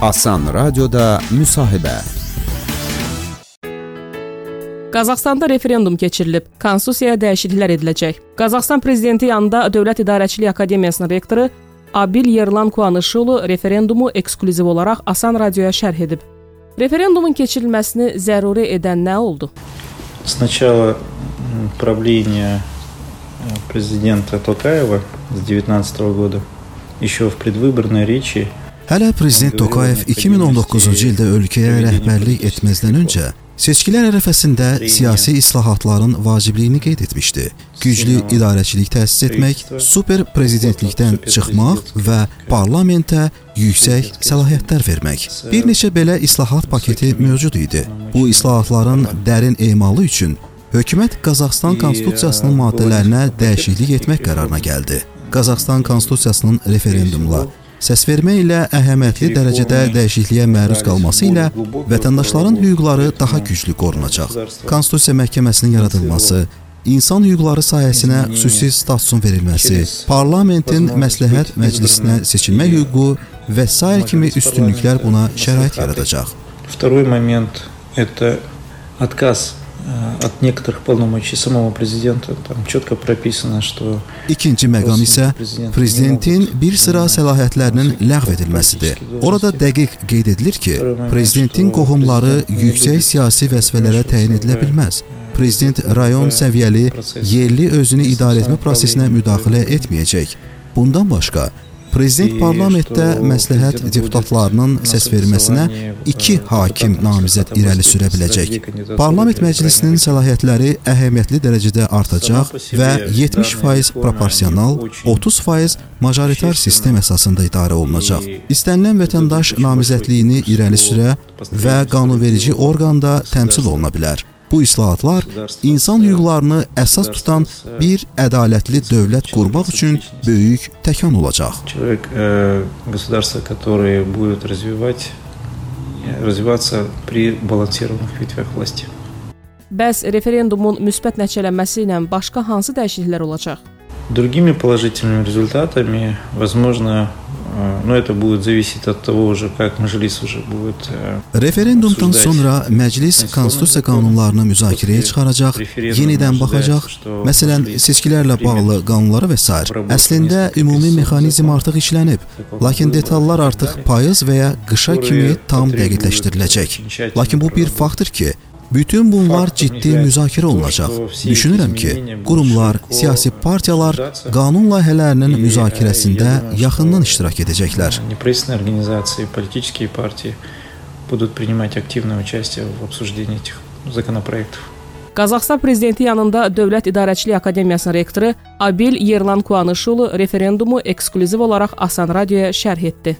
Asan Radioda müsahibə. Qazaxstanda referendum keçirilib, konstitusiyaya dəyişikliklər ediləcək. Qazaxstan prezidenti yanında Dövlət İdarəçilik Akademiyasının rektoru Abil Yerlan Kuanışulu referendumu eksklüziv olaraq Asan Radioya şərh edib. Referendumun keçirilməsini zəruri edən nə oldu? Сначала правление президента Токаева с 2019 года еще в предвыборной речи Hələ prezident Tokayev 2019-cu ildə ölkəyə rəhbərlik etməzdən öncə seçkilər ərəfəsində siyasi islahatların vacibliyini qeyd etmişdi. Güclü idarəçilik təsis etmək, super prezidentlikdən çıxmaq və parlamentə yüksək səlahiyyətlər vermək. Bir neçə belə islahat paketi mövcud idi. Bu islahatların dərin emalı üçün hökumət Qazaxstan konstitusiyasının maddələrinə dəyişiklik etmək qərarına gəldi. Qazaxstan konstitusiyasının referendumla Səsvermə ilə əhəmiyyətli dərəcədə dəyişikliyə məruz qalması ilə vətəndaşların hüquqları daha güclü qorunacaq. Konstitusiya məhkəməsinin yaradılması, insan hüquqları sahəsinə xüsusi statusun verilməsi, parlamentin məsləhət məclisinə seçilmə hüququ və sair kimi üstünlüklər buna şərait yaradacaq. Второй момент – это отказ İkinci məqam isə prezidentin bir sıra səlahiyyətlərinin ləğv edilməsidir. Orada dəqiq qeyd edilir ki, prezidentin qohumları yüksək siyasi vəzifələrə təyin edilə bilməz. Prezident rayon səviyyəli yerli özünü idarə etmə prosesinə müdaxilə etməyəcək. Bundan başqa, Prezident parlamentdə məsləhət deputatlarının səsverməsinə 2 hakim namizəd irəli sürə biləcək. Parlament məclisinin səlahiyyətləri əhəmiyyətli dərəcədə artacaq və 70% proporsional, 30% majoritar sistem əsasında idarə olunacaq. İstənilən vətəndaş namizədliyini irəli sürə və qanunverici orqanda təmsil oluna bilər. Bu islahatlar insan hüquqlarını əsas tutan bir ədalətli dövlət qurmaq üçün böyük təkan olacaq. человек, э, государство, которое будет развивать, э, развиваться при балансированных ветвях власти. Bəs referendumun müsbət nəticələnməsi ilə başqa hansı dəyişikliklər olacaq? Другими положительными результатами, возможно, э, но это будет зависеть от того уже, как Мажилис уже будет э, Referendumdan обсуждать. sonra məclis konstitusiya qanunlarını müzakirəyə çıxaracaq, yenidən baxacaq, məsələn, seçkilərlə bağlı qanunlara və s. Əslində ümumi mexanizm artıq işlənib, lakin detallar artıq payız və ya qışa kimi tam dəqiqləşdiriləcək. Lakin bu bir faktdır ki, bütün bunlar ciddi müzakirə olunacaq. Düşünürəm ki, qurumlar, siyasi partiyalar qanun layihələrinin müzakirəsində yaxından iştirak edəcəklər. Неправительственные организации, политические партии будут принимать активное участие в обсуждении этих законопроектов. Qazaxstan prezidenti yanında Dövlət İdarəçilik Akademiyasının rektoru Abil Yerlan Kuanışulu referendumu eksklüziv olaraq Asan Radioya şərh etdi.